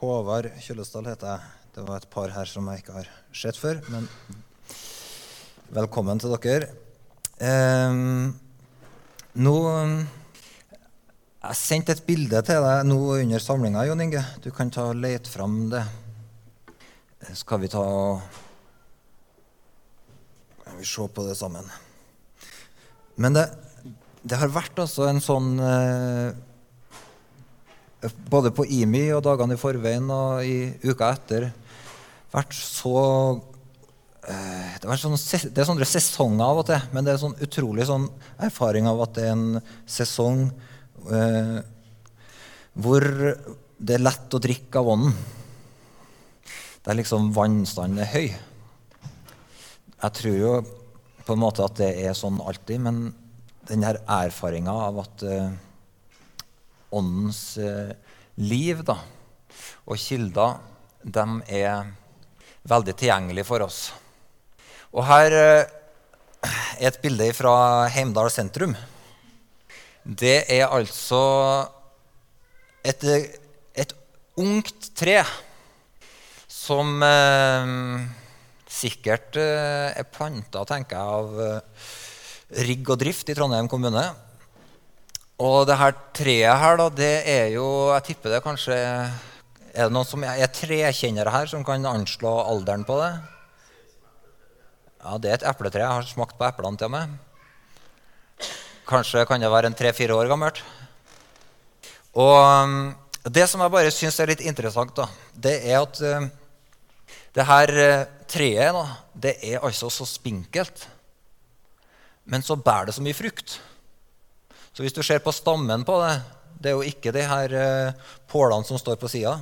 Håvard Kjøllesdal heter jeg. Det var et par her som jeg ikke har sett før, men velkommen til dere. Eh, nå Jeg sendte et bilde til deg nå under samlinga, Jon Inge. Du kan ta og lete fram det. Skal vi ta Kan vi se på det sammen? Men det, det har vært altså en sånn eh, Både på IMI og dagene i forveien og i uka etter vært så eh, det, sånn, det, er sånne sesonger av og til, men det er sånn utrolig sånn erfaring av at det er en sesong eh, hvor det er lett å drikke av ånden. Der liksom vannstanden er høy. Jeg tror jo på en måte at det er sånn alltid, men den her erfaringa av at eh, åndens eh, liv da, og kilder, de er veldig tilgjengelige for oss. Og her eh, er et bilde fra Heimdal sentrum. Det er altså et, et ungt tre som eh, sikkert eh, er planta, tenker jeg, av eh, rigg og drift i Trondheim kommune. Og det her treet her, da, det er jo Jeg tipper det kanskje Er det noen som er trekjennere her som kan anslå alderen på det? Ja, det er et epletre. Jeg har smakt på eplene til med. Kanskje kan det være en tre-fire år gammelt. Og um, det som jeg bare syns er litt interessant, da, det er at uh, det her uh, treet da, det er altså så spinkelt, men så bærer det så mye frukt. Så hvis du ser på stammen på det Det er jo ikke de her uh, pålene som står på sida,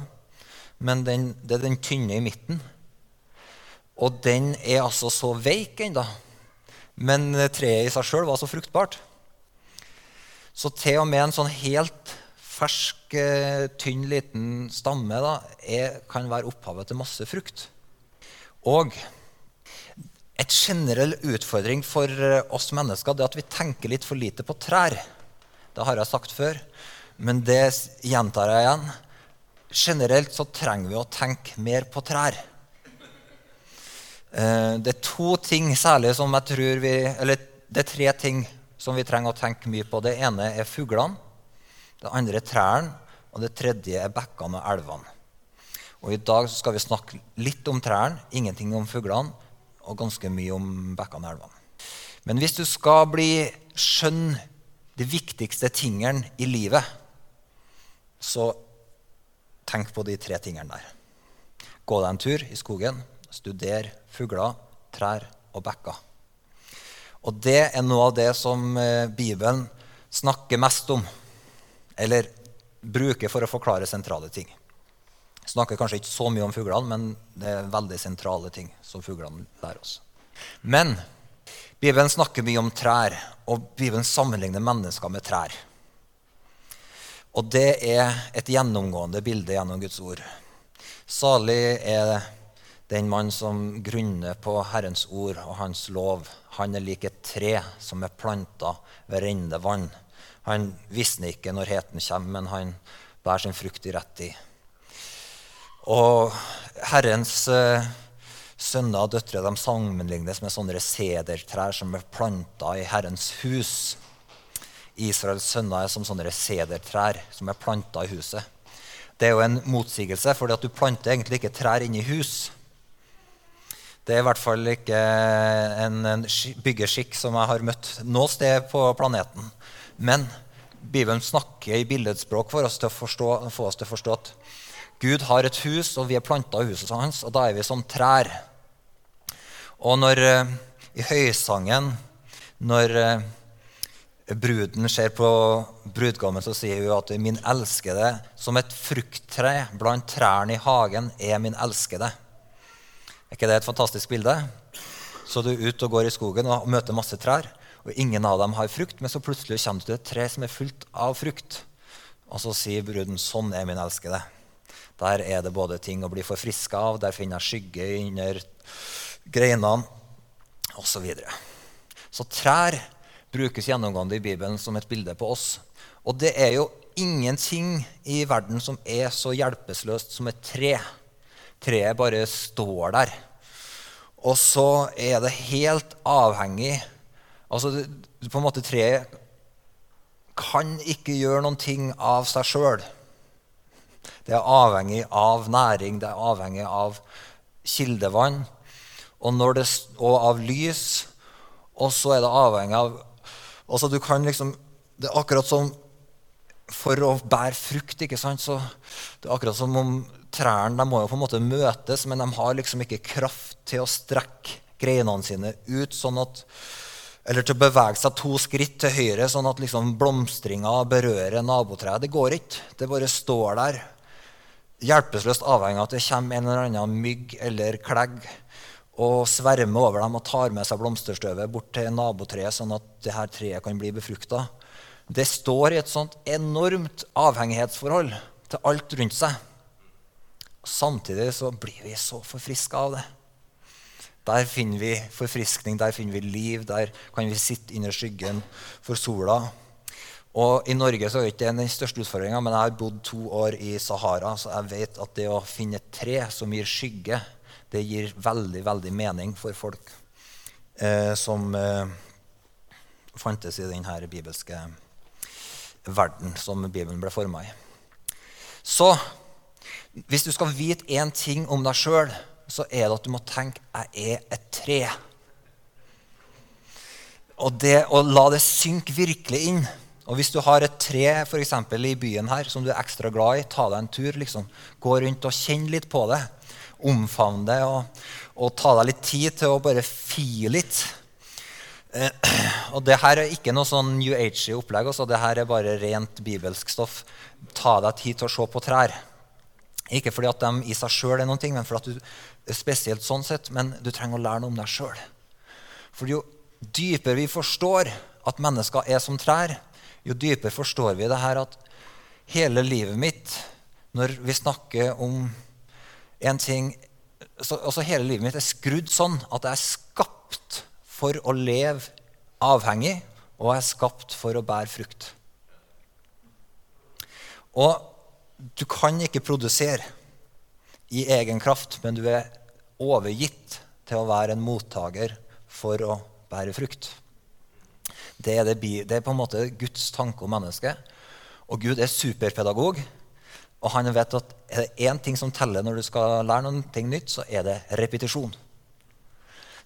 men den, det er den tynne i midten. Og den er altså så veik ennå. Men treet i seg sjøl var så fruktbart. Så til og med en sånn helt fersk, eh, tynn, liten stamme da, er, kan være opphavet til masse frukt. Og et generell utfordring for eh, oss mennesker det er at vi tenker litt for lite på trær. Det har jeg sagt før, men det gjentar jeg igjen. Generelt så trenger vi å tenke mer på trær. Eh, det er to ting særlig som jeg tror vi Eller det er tre ting som vi trenger å tenke mye på. Det ene er fuglene. Det andre er trærne. Og det tredje er bekkene og elvene. Og I dag skal vi snakke litt om trærne, ingenting om fuglene, og ganske mye om bekkene og elvene. Men hvis du skal bli skjønne de viktigste tingene i livet, så tenk på de tre tingene der. Gå deg en tur i skogen, studer fugler, trær og bekker. Og det er noe av det som eh, Bibelen snakker mest om, eller bruker for å forklare sentrale ting. Snakker kanskje ikke så mye om fuglene, men det er veldig sentrale ting som fuglene lærer oss. Men Bibelen snakker mye om trær, og Bibelen sammenligner mennesker med trær. Og det er et gjennomgående bilde gjennom Guds ord. Salig er den mann som grunner på Herrens ord og Hans lov. Han er lik et tre som er planta ved rennende vann. Han visner ikke når heten kommer, men han bærer sin frukt i rett tid. Og Herrens eh, sønner og døtre de sammenlignes med sånne sedertrær som er planta i Herrens hus. Israels sønner er som sånne sedertrær som er planta i huset. Det er jo en motsigelse, for du planter egentlig ikke trær inni hus. Det er i hvert fall ikke en, en byggeskikk som jeg har møtt noe sted på planeten. Men Bibelen snakker i billedspråk for oss til å forstå, få oss til å forstå at Gud har et hus, og vi er planta i huset hans, og da er vi som trær. Og når eh, i høysangen, når eh, bruden ser på brudgommen, så sier hun at 'min elskede, som et frukttre blant trærne i hagen, er min elskede'. Er ikke det et fantastisk bilde? Så du er ute og går i skogen og møter masse trær, og ingen av dem har frukt, men så plutselig kommer du til et tre som er fullt av frukt. Og så sier bruden, 'Sånn er min elskede'. Der er det både ting å bli forfriska av, der finner jeg skygge under greinene osv. Så, videre. så trær brukes gjennomgående i Bibelen som et bilde på oss. Og det er jo ingenting i verden som er så hjelpeløst som et tre. Treet bare står der. Og så er det helt avhengig Altså, på en måte Treet kan ikke gjøre noen ting av seg sjøl. Det er avhengig av næring, det er avhengig av kildevann og, det, og av lys. Og så er det avhengig av altså du kan liksom, Det er akkurat som for å bære frukt. ikke sant? Så det er akkurat som om trærne de må jo på en måte møtes, men de har liksom ikke kraft til å strekke greinene sine ut sånn at eller til å bevege seg to skritt til høyre, sånn at liksom blomstringa berører nabotreet. Det går ikke. Det bare står der. Hjelpeløst avhengig av at det kommer en eller annen mygg eller klegg og svermer over dem og tar med seg blomsterstøvet bort til nabotreet, sånn at det her treet kan bli befrukta. Det står i et sånt enormt avhengighetsforhold til alt rundt seg. Samtidig så blir vi så forfriska av det. Der finner vi forfriskning, der finner vi liv, der kan vi sitte under skyggen for sola. Og I Norge så er det ikke den største utfordringa, men jeg har bodd to år i Sahara, så jeg vet at det å finne et tre som gir skygge, det gir veldig, veldig mening for folk eh, som eh, fantes i denne bibelske verden som Bibelen ble forma i. Så hvis du skal vite én ting om deg sjøl, så er det at du må tenke 'jeg er et tre'. Og det å la det synke virkelig inn. Og Hvis du har et tre for eksempel, i byen her som du er ekstra glad i, ta deg en tur. liksom. Gå rundt og kjenn litt på det. Omfavn det og, og ta deg litt tid til å bare fie litt. Eh, og det her er ikke noe sånn New Age opplegg. Også. Det her er bare rent bibelsk stoff. Ta deg tid til å se på trær. Ikke fordi at de i seg sjøl er noen ting, men fordi at du spesielt sånn sett, men du trenger å lære noe om deg sjøl. For jo dypere vi forstår at mennesker er som trær, jo dypere forstår vi det her at hele livet mitt, når vi snakker om en ting så, også Hele livet mitt er skrudd sånn at jeg er skapt for å leve avhengig og jeg er skapt for å bære frukt. Og du kan ikke produsere i egen kraft, men du er overgitt til å være en mottaker for å bære frukt. Det er, det, det er på en måte Guds tanke om mennesket. Og Gud er superpedagog. Og han vet at er det én ting som teller når du skal lære noe nytt, så er det repetisjon.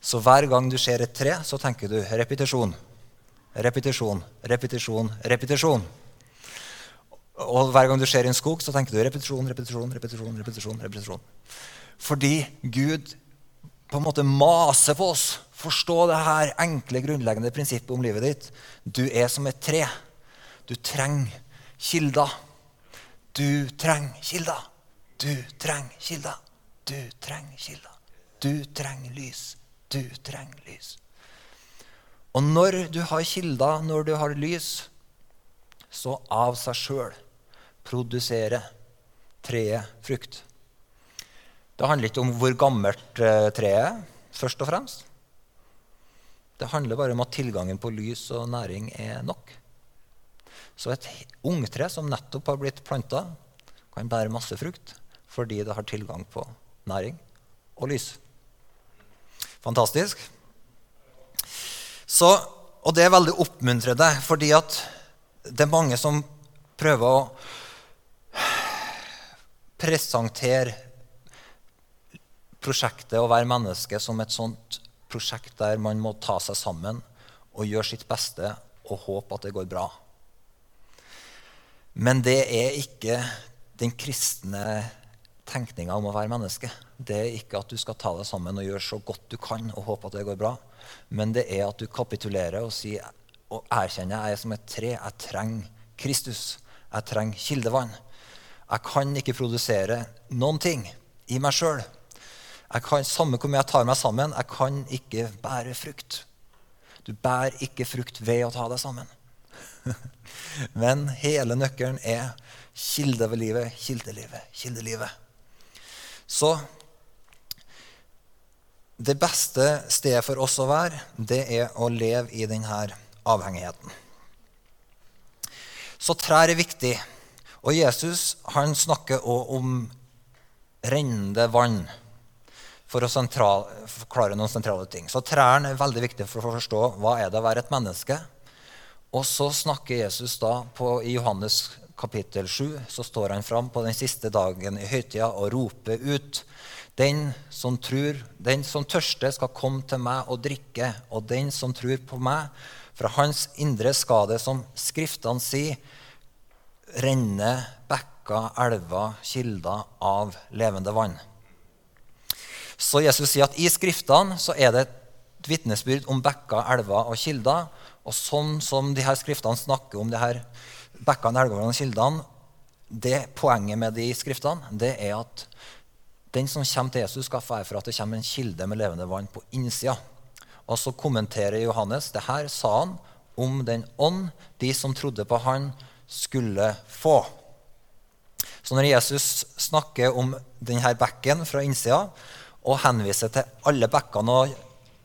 Så hver gang du ser et tre, så tenker du repetisjon. Repetisjon, repetisjon, repetisjon. Og hver gang du ser en skog, så tenker du repetisjon, repetisjon, repetisjon. repetisjon, repetisjon. Fordi Gud på en måte maser på oss. Forstå det her enkle, grunnleggende prinsippet om livet ditt. Du er som et tre. Du trenger kilder. Du trenger kilder. Du trenger kilder. Du trenger kilder. Du trenger lys. Du trenger lys. Og når du har kilder, når du har lys, så av seg sjøl produserer treet frukt. Det handler ikke om hvor gammelt eh, treet er, først og fremst. Det handler bare om at tilgangen på lys og næring er nok. Så et ungtre som nettopp har blitt planta, kan bære masse frukt fordi det har tilgang på næring og lys. Fantastisk. Så, og det er veldig oppmuntrende, fordi at det er mange som prøver å presentere prosjektet å være menneske som et sånt prosjekt der man må ta seg sammen og gjøre sitt beste og håpe at det går bra. Men det er ikke den kristne tenkninga om å være menneske. Det er ikke at du skal ta deg sammen og gjøre så godt du kan og håpe at det går bra. Men det er at du kapitulerer og, sier, og erkjenner jeg er som et tre. Jeg trenger Kristus. Jeg trenger kildevann. Jeg kan ikke produsere noen ting i meg sjøl. Samme hvor mye jeg tar meg sammen, jeg kan ikke bære frukt. Du bærer ikke frukt ved å ta deg sammen. Men hele nøkkelen er kilde ved livet, kildelivet, kildelivet. Så det beste stedet for oss å være, det er å leve i denne avhengigheten. Så trær er viktig. Og Jesus han snakker òg om rennende vann for å sentral, forklare noen sentrale ting. Så trærne er veldig viktig for å forstå hva er det å være et menneske. Og så snakker Jesus da på, i Johannes kapittel 7 så står han fram på den siste dagen i høytida og roper ut den som tror, den som tørster, skal komme til meg og drikke. Og den som tror på meg, fra hans indre skal det, som Skriftene sier, renne bekker, elver, kilder av levende vann. Så Jesus sier at i Skriftene så er det et vitnesbyrd om bekker, elver og kilder. Og sånn som de her skriftene snakker om de her bekkene, elvene og kildene, det Poenget med de skriftene det er at den som kommer til Jesus, skal få for at det kommer en kilde med levende vann på innsida. Og så kommenterer Johannes det her sa han om den ånd de som trodde på han, skulle få. Så når Jesus snakker om denne bekken fra innsida og henviser til alle bekkene og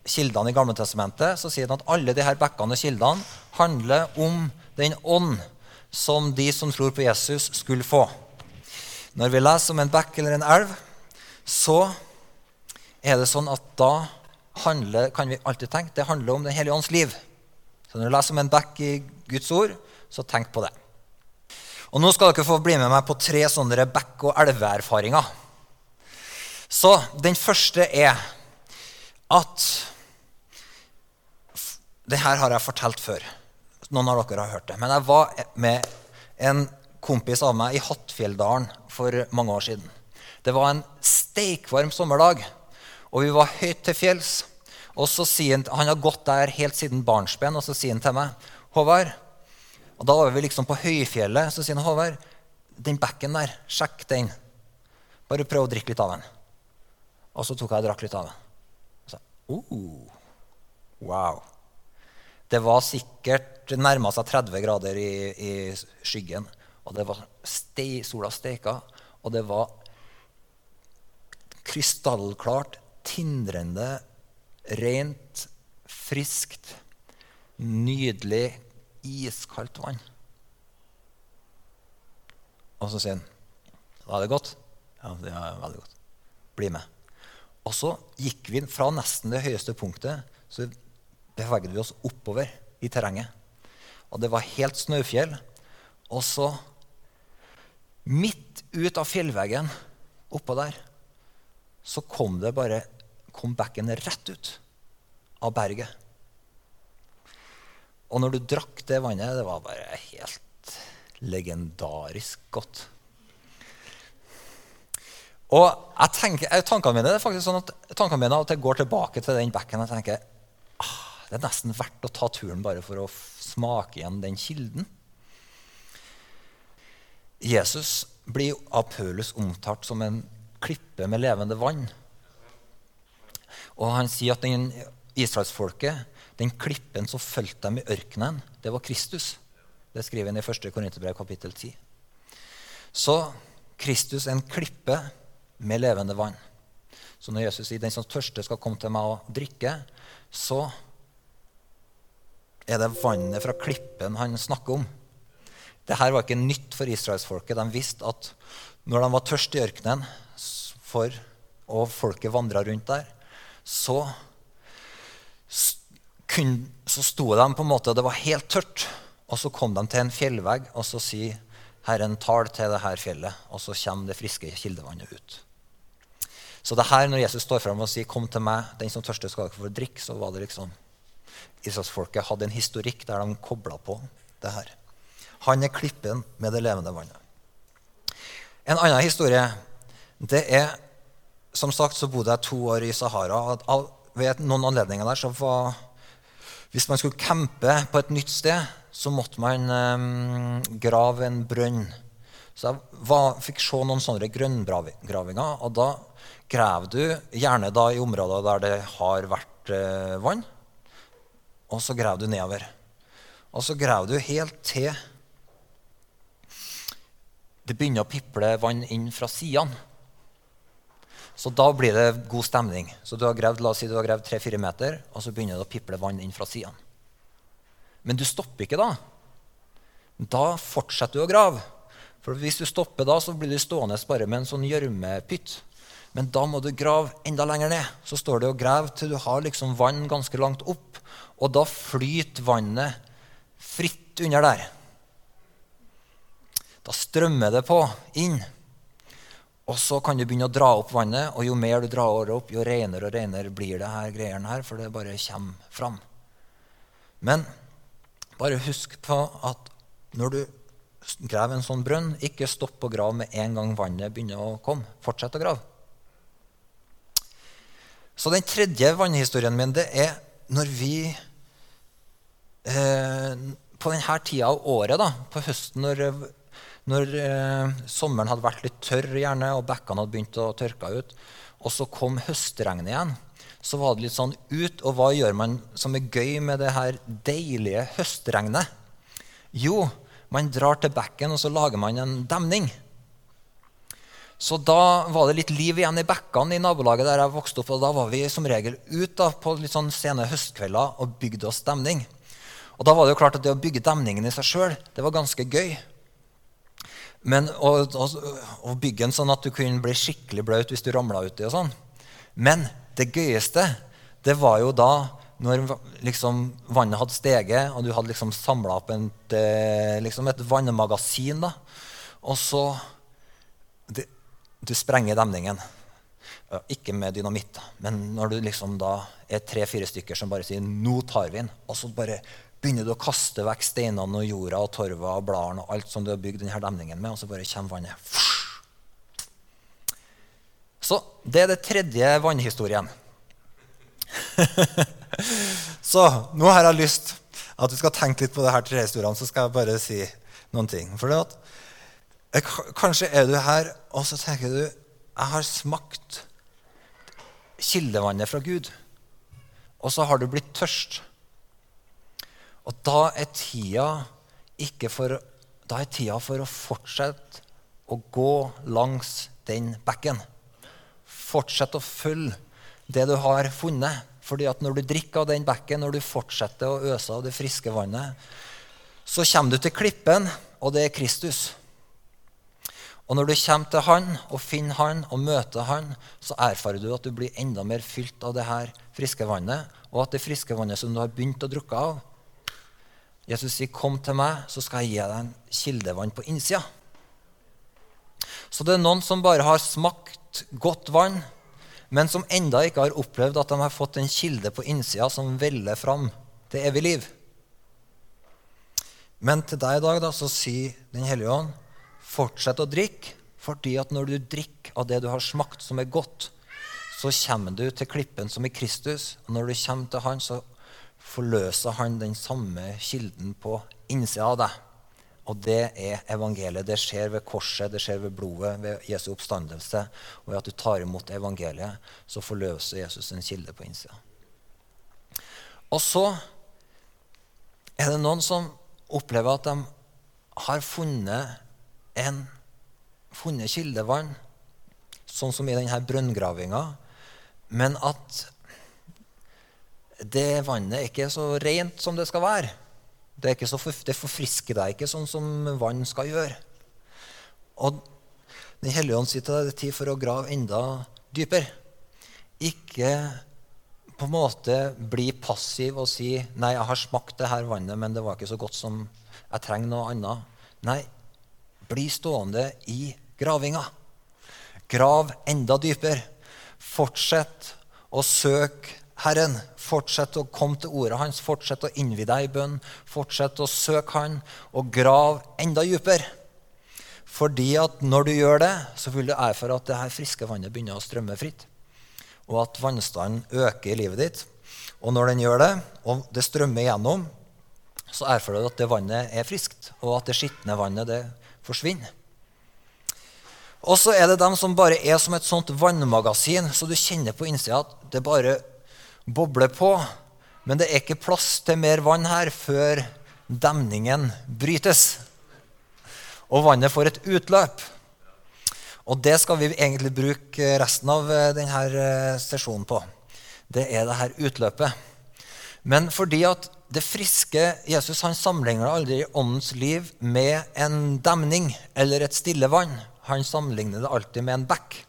kildene i Gamletestamentet, så sier han at alle disse bekkene og kildene handler om den ånd som de som tror på Jesus, skulle få. Når vi leser om en bekk eller en elv, så er det sånn at da handler, kan vi alltid tenke det handler om Den hellige ånds liv. Så når du leser om en bekk i Guds ord, så tenk på det. Og Nå skal dere få bli med meg på tre sånne bekk- og elveerfaringer. Så den første er at Det her har jeg fortalt før. Noen av dere har hørt det. Men jeg var med en kompis av meg i Hattfjelldalen for mange år siden. Det var en steikvarm sommerdag, og vi var høyt til fjells. Og så sier han, han har gått der helt siden barnsben, og så sier han til meg Håvard, og Da var vi liksom på høyfjellet. Så sier han Håvard, den bekken der, sjekk den. Bare prøv å drikke litt av den. Og så tok jeg og drakk litt av den. Og så, oh, wow. Det var sikkert nærma seg 30 grader i, i, skyggen. Og det var ste, sola steika, og det var krystallklart, tindrende, rent, friskt, nydelig, iskaldt vann. Og så sier han Var det godt? Ja, det er veldig godt. Bli med. Og så gikk vi fra nesten det høyeste punktet, så beveget vi oss oppover i terrenget. Og det var helt snøfjell. Og så, midt ut av fjellveggen oppå der, så kom det bare kom bekken rett ut av berget. Og når du drakk det vannet, det var bare helt legendarisk godt. Og jeg tenker, tankene mine det er faktisk sånn at tankene mine av og til går tilbake til den bekken. Jeg tenker, Det er nesten verdt å ta turen bare for å smake igjen den kilden. Jesus blir av Paulus omtalt som en klippe med levende vann. Og han sier at den israelsfolket, den klippen som fulgte dem i ørkenen, det var Kristus. Det skriver han i 1. Korinterbrev kapittel 10. Så Kristus er en klippe med levende vann. Så når Jesus sier den som tørste skal komme til meg og drikke, så er det vannet fra klippen han snakker om. Dette var ikke nytt for israelsfolket. De visste at når de var tørst i ørkenen, for, og folket vandra rundt der, så, kun, så sto de på en måte, det var helt tørt. Og så kom de til en fjellvegg, og så sier Herren tal til det her fjellet. Og så kommer det friske kildevannet ut. Så det her, når Jesus står fram og sier 'Kom til meg, den som tørster, skal ikke få drikke', så var det liksom Israelsfolket hadde en historikk der de kobla på det her. Han er klippen med det levende vannet. En annen historie det er Som sagt så bodde jeg to år i Sahara. Ved noen anledninger der så var Hvis man skulle campe på et nytt sted, så måtte man um, grave en brønn. Så jeg var, fikk se noen sånne grønngravinger. Og da graver du gjerne da i områder der det har vært uh, vann. Og så grav du nedover. Og så grav du helt til det begynner å piple vann inn fra sidene. Så da blir det god stemning. Så du har gravd, La oss si du har gravd 3-4 meter, og så begynner det å piple vann inn fra sidene. Men du stopper ikke da. Da fortsetter du å grave. For hvis du stopper da, så blir du stående bare med en sånn gjørmepytt. Men da må du grave enda lenger ned. Så står det å grave til du har liksom vann ganske langt opp. Og da flyter vannet fritt under der. Da strømmer det på inn. Og så kan du begynne å dra opp vannet, og jo mer du drar opp, jo renere og renere blir det her greiene her, for det bare kommer fram. Men bare husk på at når du graver en sånn brønn, ikke stopp å grave med en gang vannet begynner å komme. Fortsett å grave. Så den tredje vannhistorien min det er når vi eh, På denne tida av året, da, på høsten, når når eh, sommeren hadde vært litt tørr, gjerne, og bekkene hadde begynt å tørke ut, og så kom høstregnet igjen, så var det litt sånn ut. Og hva gjør man som er gøy med det her deilige høstregnet? Jo, man drar til bekken, og så lager man en demning. Så da var det litt liv igjen i bekkene i nabolaget der jeg vokste opp. Og da var vi som regel ute på litt sånn sene høstkvelder og bygde oss demning. Og da var det jo klart at det å bygge demningen i seg sjøl, det var ganske gøy. Men, og bygge den sånn at du kunne bli skikkelig blaut hvis du ramla uti. og sånn. Men det gøyeste det var jo da når liksom, vannet hadde steget, og du hadde liksom samla opp en, liksom et vannmagasin. da, Og så Du sprenger demningen. Ikke med dynamitt, men når du liksom da er tre-fire stykker som bare sier 'nå tar vi den', og så bare begynner du å kaste vekk steinene og jorda og torva og bladene og alt som du har bygd denne demningen med, og så bare kommer vannet. Så det er det tredje vannhistorien. så nå har jeg lyst at du skal tenke litt på det her tre historiene, så skal jeg bare si noen ting. For det at, Kanskje er du her, og så tenker du jeg har smakt kildevannet fra Gud. Og så har du blitt tørst. Og da er tida, for, da er tida for å fortsette å gå langs den bekken. Fortsett å følge det du har funnet. Fordi at når du drikker av den bekken, når du fortsetter å øse av det friske vannet, så kommer du til klippen, og det er Kristus. Og når du kommer til han og finner han og møter han, så erfarer du at du blir enda mer fylt av det her friske vannet, og at det friske vannet som du har begynt å drukke av, Jesus sier, 'Kom til meg, så skal jeg gi deg en kildevann på innsida'. Så det er noen som bare har smakt godt vann, men som enda ikke har opplevd at de har fått en kilde på innsida som veller fram til evig liv. Men til deg i dag da, så sier Den hellige ånd, fortsett å drikke, fordi at når du drikker av det du har smakt, som er godt, så kommer du til klippen som i Kristus. Og når du kommer til Han, så forløser han den samme kilden på innsida av deg. Og det er evangeliet. Det skjer ved korset, det skjer ved blodet, ved Jesu oppstandelse. Og ved at du tar imot evangeliet, så forløser Jesus en kilde på innsida. Og så er det noen som opplever at de har funnet en funnet kildevann, sånn som i denne brønngravinga, men at det vannet er ikke så rent som det skal være. Det, for, det, forfrisker deg ikke sånn som vann skal gjøre. Og Den hellige ånd sier til deg det er tid for å grave enda dypere. Ikke på en måte bli passiv og si 'Nei, jeg har smakt det her vannet, men det var ikke så godt som jeg trenger noe annet'. Nei, bli stående i gravinga. Grav enda dypere. Fortsett å søke Herren. Fortsett å komme til ordet hans, fortsett å innvie deg i bønn. Fortsett å søke Han og grav enda dypere. Fordi at når du gjør det, så vil du erfare at det her friske vannet begynner å strømme fritt. Og at vannstanden øker i livet ditt. Og når den gjør det, og det strømmer gjennom, så erfarer du at det vannet er friskt, og at det skitne vannet det forsvinner. Og så er det dem som bare er som et sånt vannmagasin, så du kjenner på innsida at det bare bobler på. Men det er ikke plass til mer vann her før demningen brytes. Og vannet får et utløp. Og det skal vi egentlig bruke resten av eh, denne eh, sesjonen på. Det er det her utløpet. Men fordi at det friske Jesus han sammenligner aldri åndens liv med en demning eller et stille vann. Han sammenligner det alltid med en bekk.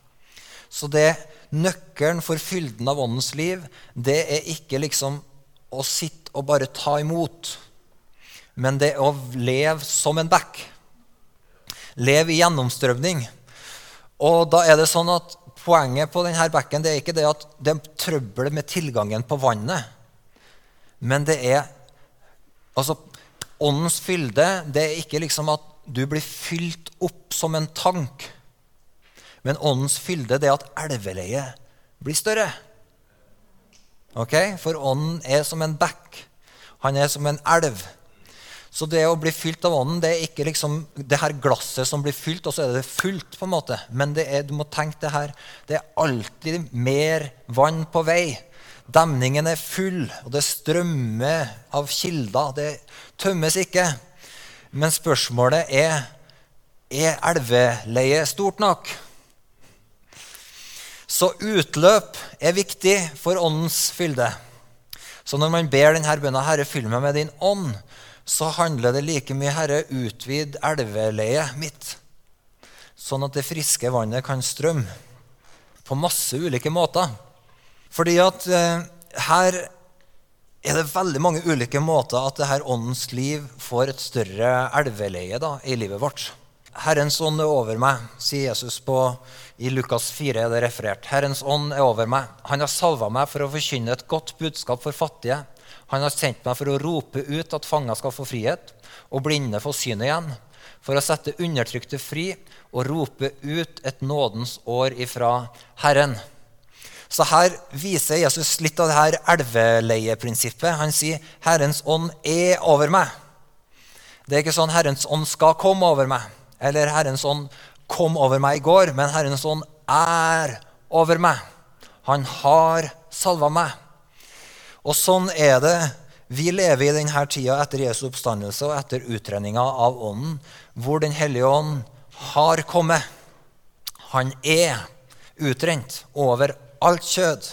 Så det nøkkelen for fylden av åndens liv, det er ikke liksom å sitte og bare ta imot, men det er å leve som en bekk. Leve i gjennomstrømning. Og da er det sånn at Poenget på denne bekken det er ikke det at det er trøbbel med tilgangen på vannet. Men det er altså, Åndens fylde det er ikke liksom at du blir fylt opp som en tank. Men åndens fylde det er at elveleiet blir større. Ok? For ånden er som en bekk. Han er som en elv. Så det å bli fylt av ånden det er ikke liksom det her glasset som blir fylt, og så er det fullt. på en måte. Men er, du må tenke det her, det er alltid mer vann på vei. Demningen er full, og det strømmer av kilder. Det tømmes ikke. Men spørsmålet er er elveleiet stort nok. Så utløp er viktig for åndens fylde. Så når man ber denne bønna 'Herre, fyll meg med din ånd', så handler det like mye Herre, utvid elveleiet mitt, sånn at det friske vannet kan strømme på masse ulike måter. Fordi at eh, her er det veldig mange ulike måter at det her åndens liv får et større elveleie da, i livet vårt. Herrens ånd er over meg, sier Jesus på, i Lukas 4. er det referert. Herrens ånd er over meg. Han har salva meg for å forkynne et godt budskap for fattige. Han har sendt meg for å rope ut at fanger skal få frihet, og blinde få synet igjen, for å sette undertrykte fri og rope ut et nådens år ifra Herren. Så her viser Jesus litt av det her elveleieprinsippet. Han sier 'Herrens ånd er over meg'. Det er ikke sånn 'Herrens ånd skal komme over meg', eller 'Herrens ånd kom over meg i går', men 'Herrens ånd er over meg'. Han har salva meg. Og sånn er det. Vi lever i denne tida etter Jesu oppstandelse og etter utredninga av Ånden, hvor Den hellige ånd har kommet. Han er utrent over alt kjød.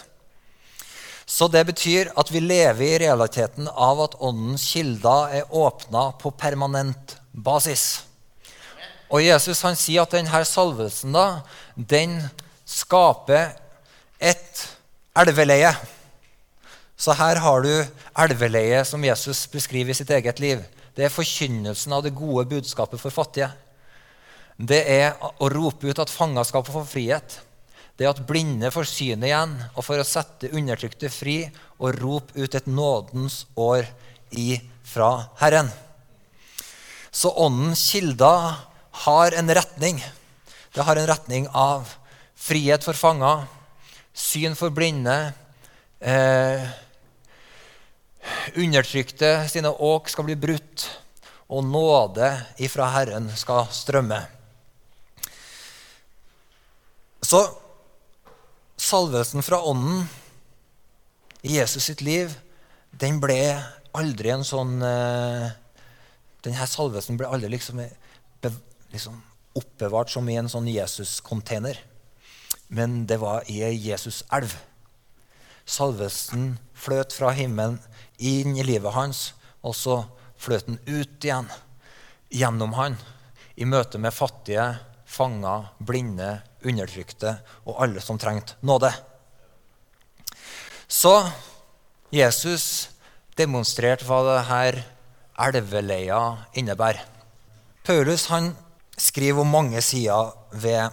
Så det betyr at vi lever i realiteten av at Åndens kilder er åpna på permanent basis. Og Jesus han sier at denne salvelsen da, den skaper et elveleie. Så her har du elveleiet som Jesus beskriver i sitt eget liv. Det er forkynnelsen av det gode budskapet for fattige. Det er å rope ut at fanger skal få frihet. Det er at blinde får synet igjen, og for å sette undertrykte fri og rope ut et nådens år ifra Herren. Så åndens kilder har en retning. Det har en retning av frihet for fanger, syn for blinde, eh, undertrykte sine åk skal bli brutt, og nåde ifra Herren skal strømme. Så salvelsen fra Ånden i Jesus sitt liv, den ble aldri en sånn uh, Denne salvelsen ble aldri liksom, liksom oppbevart som i en sånn Jesus-container. Men det var i ei Jesus-elv. Salvelsen fløt fra himmelen inn i livet hans, og så fløt den ut igjen gjennom han i møte med fattige, fanger, blinde, undertrykte og alle som trengte nåde. Så Jesus demonstrerte hva det her elveleia innebærer. Paulus han skriver om mange sider ved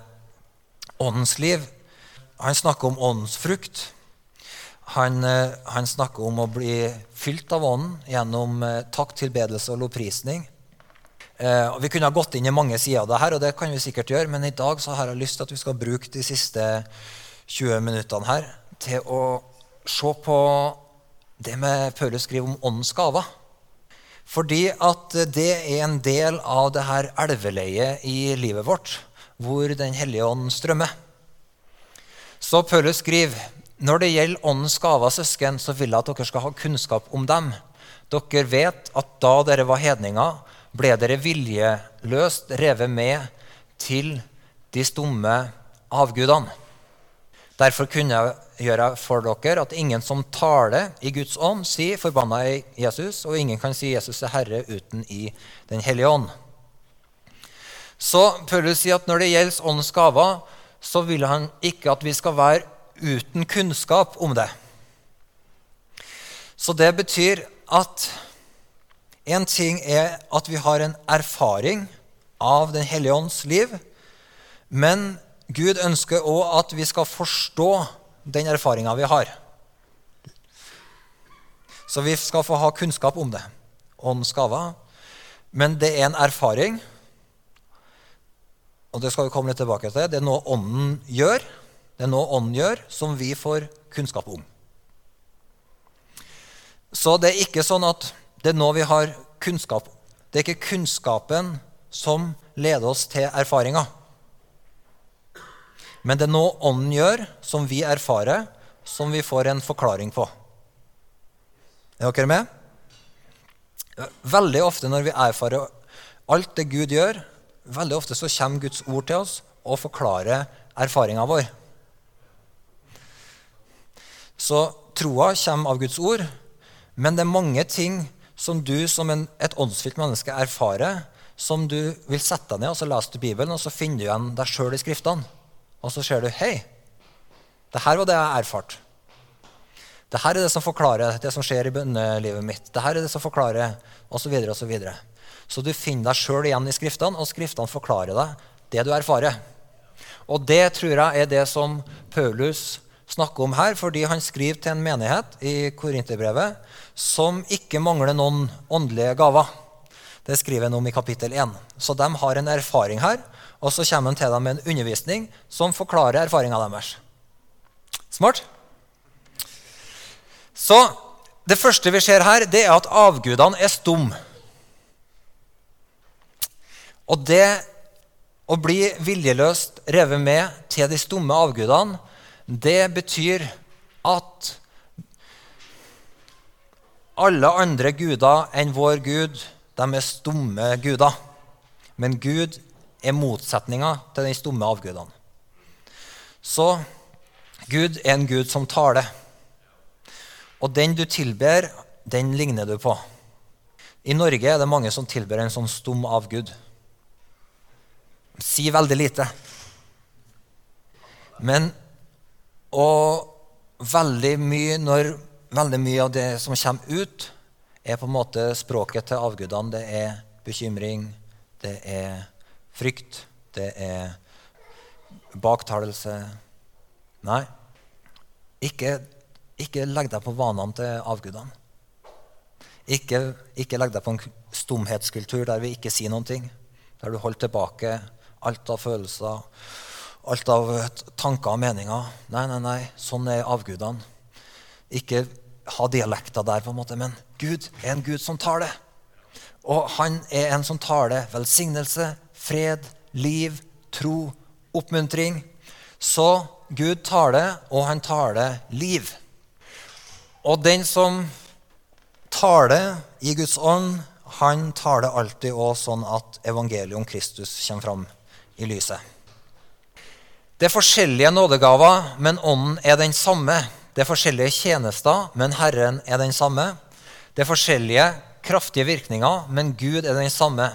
åndens liv. Han snakker om åndens frukt. Han, eh, han, snakker om å bli fylt av Ånden gjennom eh, takk, tilbedelse og lovprisning. Eh, vi kunne ha gått inn i mange sider av det her, og det kan vi sikkert gjøre, men i dag så har jeg lyst til at vi skal bruke de siste 20 minuttene her til å se på det med Paulus skriver om åndens gaver. Fordi at det er en del av det her elveleiet i livet vårt, hvor Den hellige ånd strømmer. Så Paulus skriver når det gjelder åndens gaver, søsken, så vil jeg at dere skal ha kunnskap om dem. Dere vet at da dere var hedninger, ble dere viljeløst revet med til de stumme avgudene. Derfor kunne jeg gjøre for dere, at ingen som taler i Guds ånd, sier 'forbanna er Jesus', og ingen kan si 'Jesus er Herre' uten i Den hellige ånd. Så Paulus sier at når det gjelder åndens gaver, så vil han ikke at vi skal være uten kunnskap om det. Så det betyr at en ting er at vi har en erfaring av Den hellige ånds liv, men Gud ønsker òg at vi skal forstå den erfaringa vi har. Så vi skal få ha kunnskap om det. Åndens gaver. Men det er en erfaring, og det skal vi komme litt tilbake til. Det er noe Ånden gjør, det er noe Ånden gjør som vi får kunnskap om. Så det er ikke sånn at det er noe vi har kunnskap. Det er ikke kunnskapen som leder oss til erfaringa. Men det er noe Ånden gjør, som vi erfarer, som vi får en forklaring på. Er dere med? Veldig ofte når vi erfarer alt det Gud gjør, veldig ofte så kommer Guds ord til oss og forklarer erfaringa vår. Så troa kommer av Guds ord, men det er mange ting som du som en, et åndsfylt menneske erfarer, som du vil sette deg ned og så leser du Bibelen, og så finner du igjen deg sjøl i Skriftene. Og så ser du Hei, det her var det jeg erfarte. Det her er det som forklarer det som skjer i bønnelivet mitt. Det her er det som forklarer og Så, videre, og så, så du finner deg sjøl igjen i Skriftene, og Skriftene forklarer deg det du erfarer. Og det tror jeg er det som Paulus snakker om her, fordi han skriver til en menighet i Korinterbrevet som ikke mangler noen åndelige gaver. Det skriver han om i kapittel 1. Så de har en erfaring her og så kommer han til dem med en undervisning som forklarer erfaringa deres. Smart? Så det første vi ser her, det er at avgudene er stum. Og det å bli viljeløst revet med til de stumme avgudene, det betyr at alle andre guder enn vår Gud, de er stumme guder. Men Gud er motsetninga til de stumme avgudene. Så Gud er en gud som taler. Og den du tilber, den ligner du på. I Norge er det mange som tilber en sånn stum avgud. Si veldig lite. Men og veldig mye, når veldig mye av det som kommer ut, er på en måte språket til avgudene. Det er bekymring, det er frykt, det er baktalelse Nei, ikke, ikke legg deg på vanene til avgudene. Ikke, ikke legg deg på en stumhetskultur der vi ikke sier noen ting. Der du holder tilbake alt av følelser, alt av tanker og meninger. Nei, nei, nei, sånn er avgudene. Ikke ha dialekter der, på en måte, men Gud er en Gud som taler. Og han er en som taler velsignelse, fred, liv, tro, oppmuntring. Så Gud taler, og han taler liv. Og den som taler i Guds ånd, han taler alltid òg sånn at evangeliet om Kristus kommer fram i lyset. Det er forskjellige nådegaver, men ånden er den samme. Det er forskjellige tjenester, men Herren er den samme. Det er forskjellige kraftige virkninger, men Gud er den samme.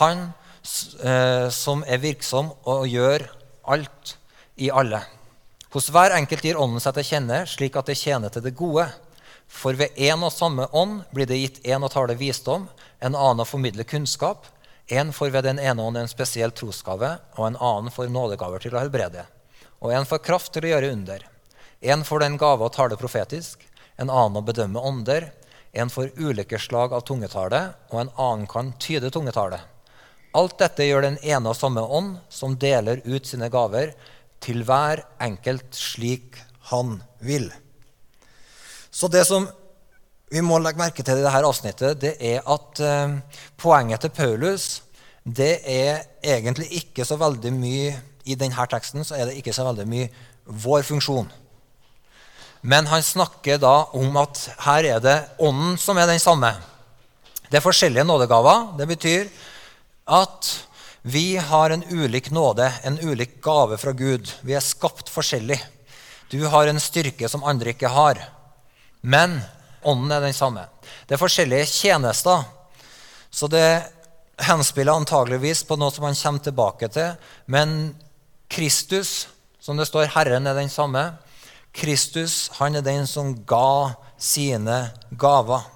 Han Eh, som er virksom og gjør alt i alle. Hos hver enkelt gir Ånden seg til kjenne, slik at det tjener til det gode. For ved én og samme ånd blir det gitt én å tale visdom, en annen å formidle kunnskap, en får ved den ene ånd en spesiell trosgave, og en annen får nådegaver til å helbrede, og en får kraft til å gjøre under. En får den gave å tale profetisk, en annen å bedømme ånder, en får ulike slag av tungetale, og en annen kan tyde tungetale. Alt dette gjør den ene og samme ånd, som deler ut sine gaver til hver enkelt slik han vil. Så det som vi må legge merke til i dette avsnittet, det er at eh, poenget til Paulus det er egentlig ikke så veldig mye I denne teksten så er det ikke så veldig mye vår funksjon. Men han snakker da om at her er det ånden som er den samme. Det er forskjellige nådegaver. Det betyr at vi har en ulik nåde, en ulik gave fra Gud. Vi er skapt forskjellig. Du har en styrke som andre ikke har. Men ånden er den samme. Det er forskjellige tjenester. Så det henspiller antageligvis på noe som han kommer tilbake til. Men Kristus, som det står, Herren er den samme. Kristus han er den som ga sine gaver.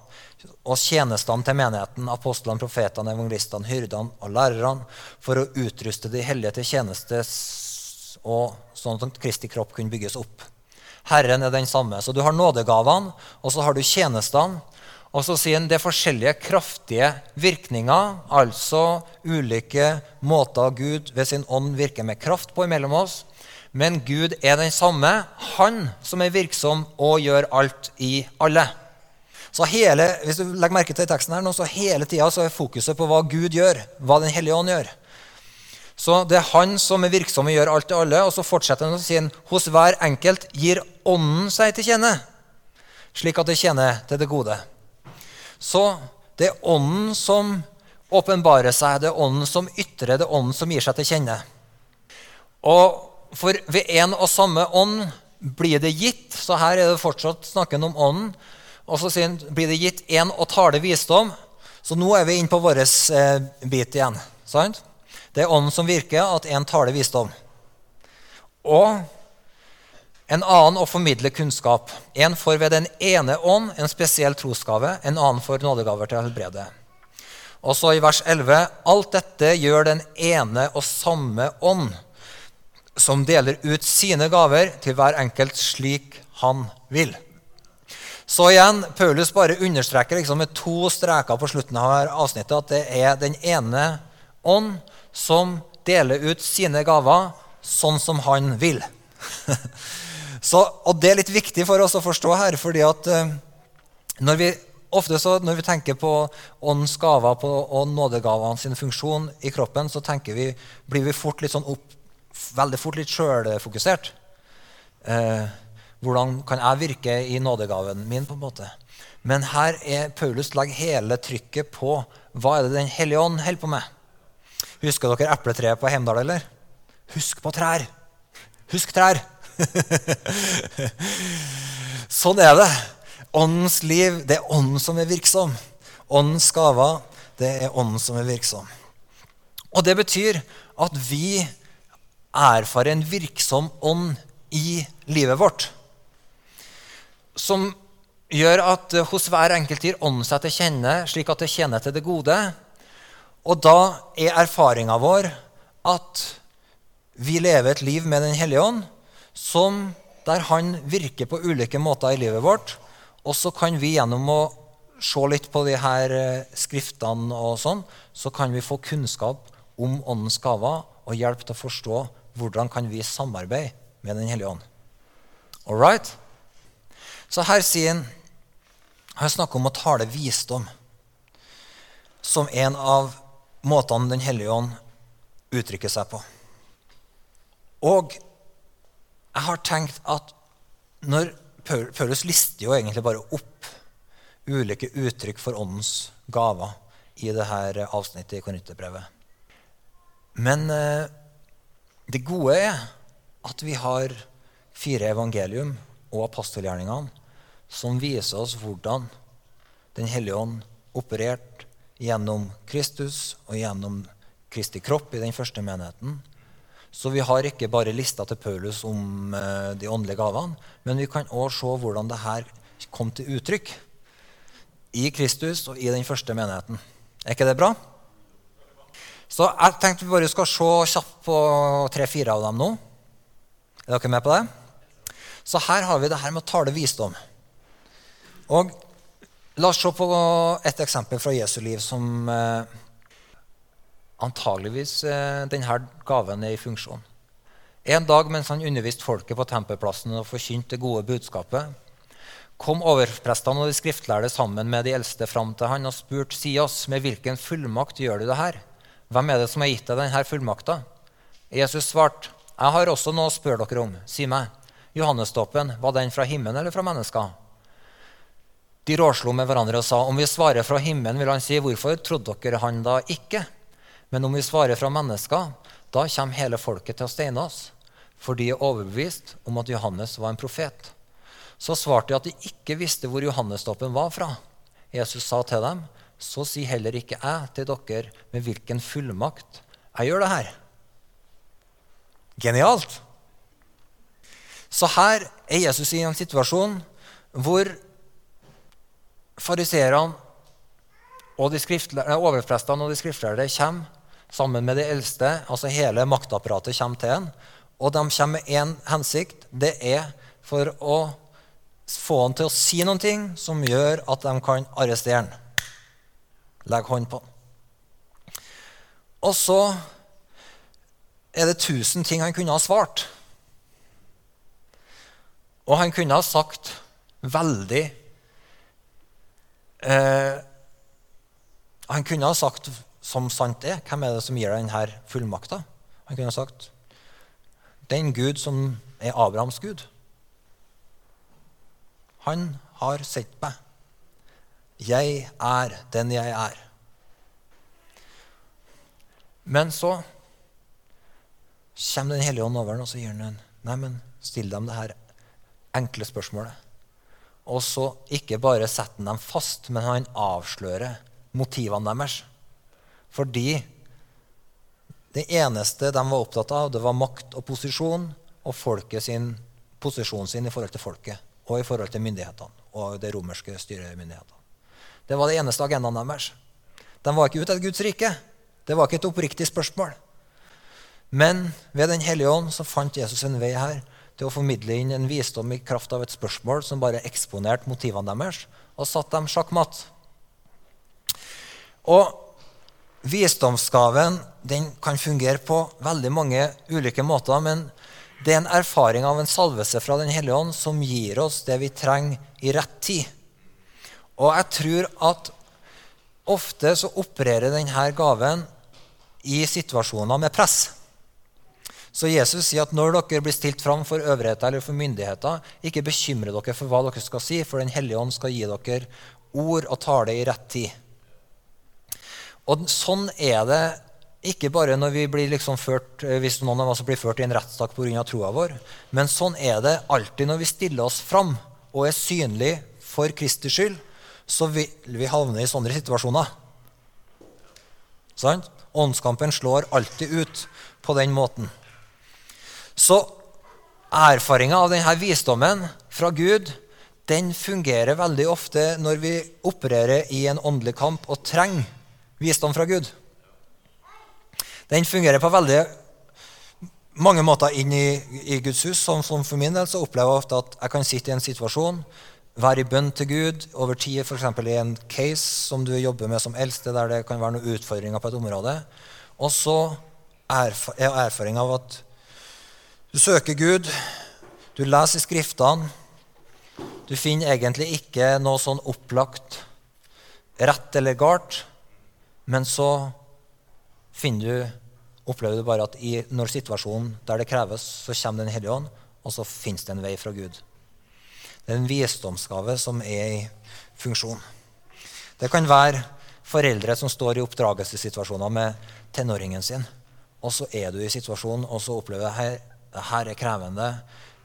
Og tjenestene til menigheten, apostlene, profetene, evangelistene, hyrdene og lærerne, for å utruste de hellige til tjeneste, sånn at Kristi kropp kunne bygges opp. Herren er den samme. Så du har nådegavene, og så har du tjenestene. Og så sier han det er forskjellige kraftige virkninger, altså ulike måter Gud ved sin ånd virker med kraft på imellom oss. Men Gud er den samme, han som er virksom og gjør alt i alle. Så hele, hvis du legger merke til teksten her nå, så hele tida er fokuset på hva Gud gjør, hva Den hellige ånd gjør. Så det er han som er virksom og gjør alt i alle. Og så fortsetter han å si hos hver enkelt gir ånden seg til kjenne, slik at det tjener til det gode. Så det er ånden som åpenbarer seg, det er ånden som ytrer, det er ånden som gir seg til kjenne. Og for ved en og samme ånd blir det gitt, så her er det fortsatt snakken om ånden, og så sier han, blir det gitt én og tale visdom. Så nå er vi inne på vår eh, bit igjen. sant? Det er ånden som virker, at én taler visdom. Og en annen å formidle kunnskap. En får ved den ene ånd en spesiell trosgave, en annen får nådegaver til å helbrede. Og så i vers 11.: Alt dette gjør den ene og samme ånd, som deler ut sine gaver til hver enkelt slik han vil. Så igjen, Paulus bare understreker liksom med to streker på slutten av avsnittet at det er den ene ånd som deler ut sine gaver sånn som han vil. Så, og Det er litt viktig for oss å forstå her. fordi at uh, når vi, ofte så, når vi tenker på åndens gaver og nådegavene sin funksjon i kroppen, så vi, blir vi fort litt sånn opp, veldig fort litt sjølfokusert. Eh, hvordan kan jeg virke i nådegaven min? på en måte? Men her er Paulus legger hele trykket på hva er det Den hellige ånd holder på med. Husker dere epletreet på Heimdal, eller? Husk på trær! Husk trær! sånn er det. Åndens liv, det er ånden som er virksom. Åndens gaver, det er ånden som er virksom. Og det betyr at vi erfarer en virksom ånd i livet vårt. Som gjør at hos hver enkelt gir ånden seg til kjenne, slik at det tjener til det gode. Og da er erfaringa vår at vi lever et liv med Den hellige ånd, som der han virker på ulike måter i livet vårt. Og så kan vi gjennom å se litt på de her eh, skriftene og sånn, så kan vi få kunnskap om Åndens gaver og hjelp til å forstå hvordan kan vi samarbeide med Den hellige ånd. All right? Så her sier han Han snakker om å tale visdom som en av måtene Den hellige ånd uttrykker seg på. Og jeg har tenkt at når Paulus lister jo egentlig bare opp ulike uttrykk for åndens gaver i dette avsnittet i Korinterbrevet. Men eh, det gode er at vi har fire evangelium og apostelgjerningene som viser oss hvordan Den hellige ånd opererte gjennom Kristus og gjennom Kristi kropp i den første menigheten så vi har ikke bare lista til Paulus om eh, de åndelige gavene, men vi kan òg se hvordan det her kom til uttrykk i Kristus og i den første menigheten. Er ikke det bra? Så jeg tenkte vi bare skal se kjapt på tre-fire av dem nå. Er dere med på det? Så her har vi det her med å tale visdom. Og La oss se på et eksempel fra Jesu liv som eh, antageligvis eh, denne gaven er i funksjon. En dag mens han underviste folket på tempelplassen og forkynte det gode budskapet, kom overprestene og de skriftlærde sammen med de eldste fram til han og spurte si oss, med hvilken fullmakt gjør du det her? Hvem er det som har gitt deg denne fullmakta? Jesus svarte, jeg har også noe å spørre dere om. Si meg, Johannesdåpen, var den fra himmelen eller fra mennesker? De råslo med hverandre og sa, om vi svarer fra himmelen, vil han si, hvorfor trodde dere han da ikke? Men om vi svarer fra mennesker, da kommer hele folket til å steine oss. for de er overbevist om at Johannes var en profet. Så svarte de at de ikke visste hvor Johannesdåpen var fra. Jesus sa til dem, så sier heller ikke jeg til dere med hvilken fullmakt jeg gjør det her. Genialt! Så her er Jesus i en situasjon hvor fariseerne og overprestene og de skriftlærde kommer sammen med de eldste. altså Hele maktapparatet kommer til en. Og de kommer med én hensikt. Det er for å få han til å si noe som gjør at de kan arrestere han. Legge hånd på. Og så er det tusen ting han kunne ha svart. Og han kunne ha sagt veldig eh, Han kunne ha sagt som sant er. Hvem er det som gir deg denne fullmakta? Han kunne ha sagt den Gud som er Abrahams Gud. Han har sett meg. Jeg er den jeg er. Men så kommer Den hellige ånd over og så gir han en Nei, men still dem det her enkle spørsmålet. Og så ikke bare setter han dem fast, men han avslører motivene deres. Fordi det eneste de var opptatt av, det var makt og posisjon og folket sin, posisjonen sin i forhold til folket og i forhold til myndighetene og det romerske styremyndighetene. Det var det eneste agendaen deres. De var ikke ute etter Guds rike. Det var ikke et oppriktig spørsmål. Men ved Den hellige ånd så fant Jesus en vei her til å formidle inn en visdom i kraft av et spørsmål som bare eksponerte motivene deres og satte dem sjakkmatt. Og visdomsgaven den kan fungere på veldig mange ulike måter, men det er en erfaring av en salvelse fra Den hellige ånd som gir oss det vi trenger i rett tid. Og jeg tror at ofte så opererer denne gaven i situasjoner med press. Så Jesus sier at når dere blir stilt fram for øvrigheter eller for myndigheter, ikke bekymre dere for hva dere skal si, for Den hellige ånd skal gi dere ord og tale i rett tid. Og sånn er det ikke bare når vi blir liksom ført, eh, hvis noen av oss blir ført i en rettssak pga. troa vår, men sånn er det alltid når vi stiller oss fram og er synlige for Kristi skyld, så vil vi havne i sånne situasjoner. Sant? Åndskampen slår alltid ut på den måten. Så erfaringa av denne visdommen fra Gud den fungerer veldig ofte når vi opererer i en åndelig kamp og trenger visdom fra Gud. Den fungerer på veldig mange måter inn i, i Guds hus. Som, som, for min del så opplever jeg ofte at jeg kan sitte i en situasjon, være i bønn til Gud over tid, f.eks. i en case som du jobber med som eldste, der det kan være noen utfordringer på et område. Og så er erfaring av at du søker Gud, du leser Skriftene. Du finner egentlig ikke noe sånn opplagt rett eller galt, men så finner du, opplever du bare at i, når situasjonen der det kreves, så kommer Den hellige ånd, og så finnes det en vei fra Gud. Det er en visdomsgave som er i funksjon. Det kan være foreldre som står i oppdragelsessituasjoner med tenåringen sin. Og så er du i situasjonen, og så opplever du her her er krevende.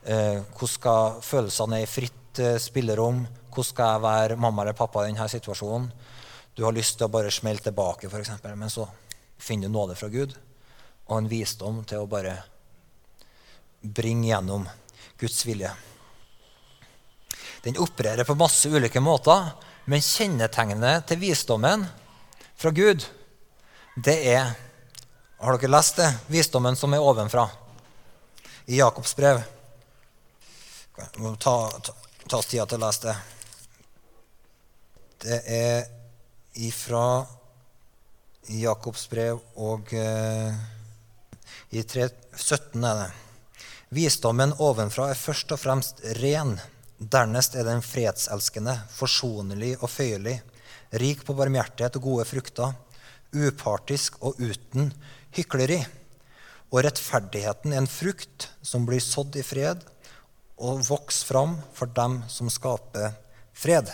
Eh, hvordan skal følelsene i fritt eh, spillerom? Hvordan skal jeg være mamma eller pappa i denne situasjonen? Du har lyst til å bare smelle tilbake, f.eks., men så finner du nåde fra Gud og en visdom til å bare bringe gjennom Guds vilje. Den opererer på masse ulike måter, men kjennetegnet til visdommen fra Gud, det er Har dere lest det? Visdommen som er ovenfra i Jakobs brev. Vi må ta, ta, ta tida til å lese det. Det er ifra Jakobs brev og eh, i 3, 17 er det. Visdommen ovenfra er først og fremst ren. Dernest er den fredselskende, forsonlig og føyelig, rik på barmhjertighet og gode frukter, upartisk og uten hykleri. Og rettferdigheten er en frukt som blir sådd i fred og vokser fram for dem som skaper fred.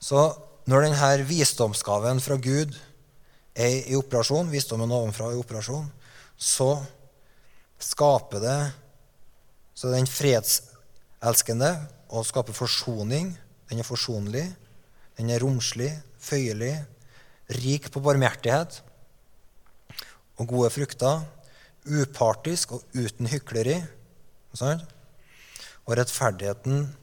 Så når denne visdomsgaven fra Gud er i operasjon, visdommen ovenfra er i operasjon, så skaper det Så den fredselskende og skaper forsoning. Den er forsonlig. Den er romslig, føyelig, rik på barmhjertighet og gode frukter. Upartisk og uten hykleri. Og rettferdigheten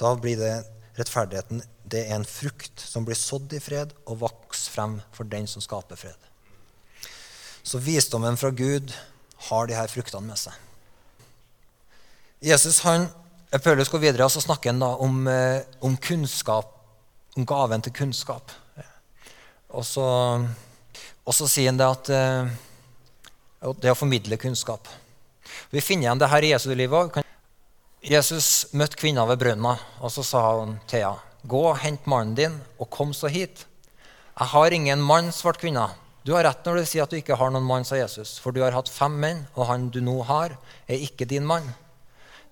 Da blir det rettferdigheten det er en frukt som blir sådd i fred og vokser frem for den som skaper fred. Så visdommen fra Gud har de her fruktene med seg. Jesus han, Paulus går videre og så snakker han da om, eh, om, kunnskap, om gaven til kunnskap. Og så, sier han det at eh, det å formidle kunnskap. Vi finner igjen det her i Jesu liv òg. Jesus møtte kvinna ved brønna, og så sa han til henne, 'Gå hent mannen din, og kom så hit.' 'Jeg har ingen mann', svarte kvinna. 'Du har rett når du sier at du ikke har noen mann', sa Jesus. 'For du har hatt fem menn, og han du nå har, er ikke din mann.'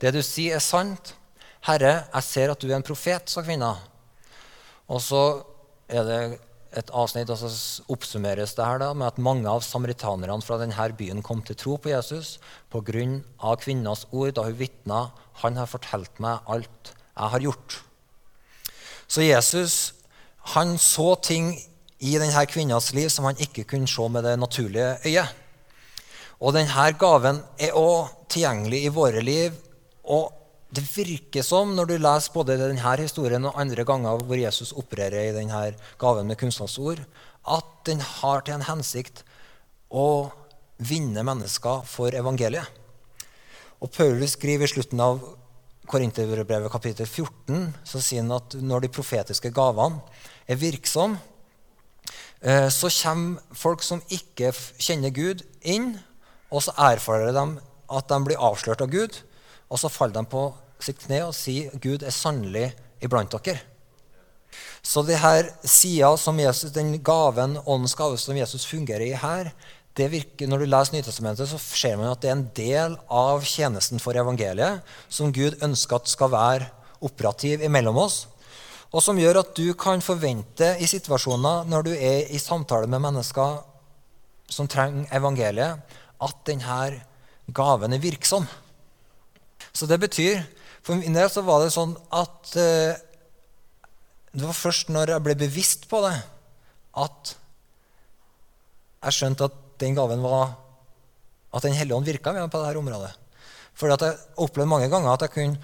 'Det du sier, er sant.' 'Herre, jeg ser at du er en profet', sa kvinna. Og så er det et avsnitt, og så oppsummeres det her da, med at mange av samaritanerne fra denne byen kom til tro på Jesus pga. kvinnas ord da hun vitna 'Han har fortalt meg alt jeg har gjort'. Så Jesus han så ting i denne kvinnas liv som han ikke kunne se med det naturlige øyet. Og denne gaven er òg tilgjengelig i våre liv. Og det virker som, når du leser både denne historien og andre ganger hvor Jesus opererer i denne gaven med kunnskapsord, at den har til en hensikt å vinne mennesker for evangeliet. Og Paulus skriver i slutten av Korinterbrevet kapittel 14 så sier han at når de profetiske gavene er virksomme, eh, så kommer folk som ikke kjenner Gud, inn, og så erfarer de at de blir avslørt av Gud. Og så faller de på sitt kne og sier Gud er sannelig iblant dere. Så det her sida som Jesus, den gaven, åndens gave som Jesus fungerer i her, det virker, Når du leser Nytestamentet, så ser man at det er en del av tjenesten for evangeliet som Gud ønsker at skal være operativ imellom oss, og som gjør at du kan forvente i situasjoner når du er i samtale med mennesker som trenger evangeliet, at denne gaven er virksom. Så det betyr For min del så var det sånn at eh, det var først når jeg ble bevisst på det, at jeg skjønte at den gaven var At Den hellige ånd virka på dette området. For jeg opplevde mange ganger at jeg kunne,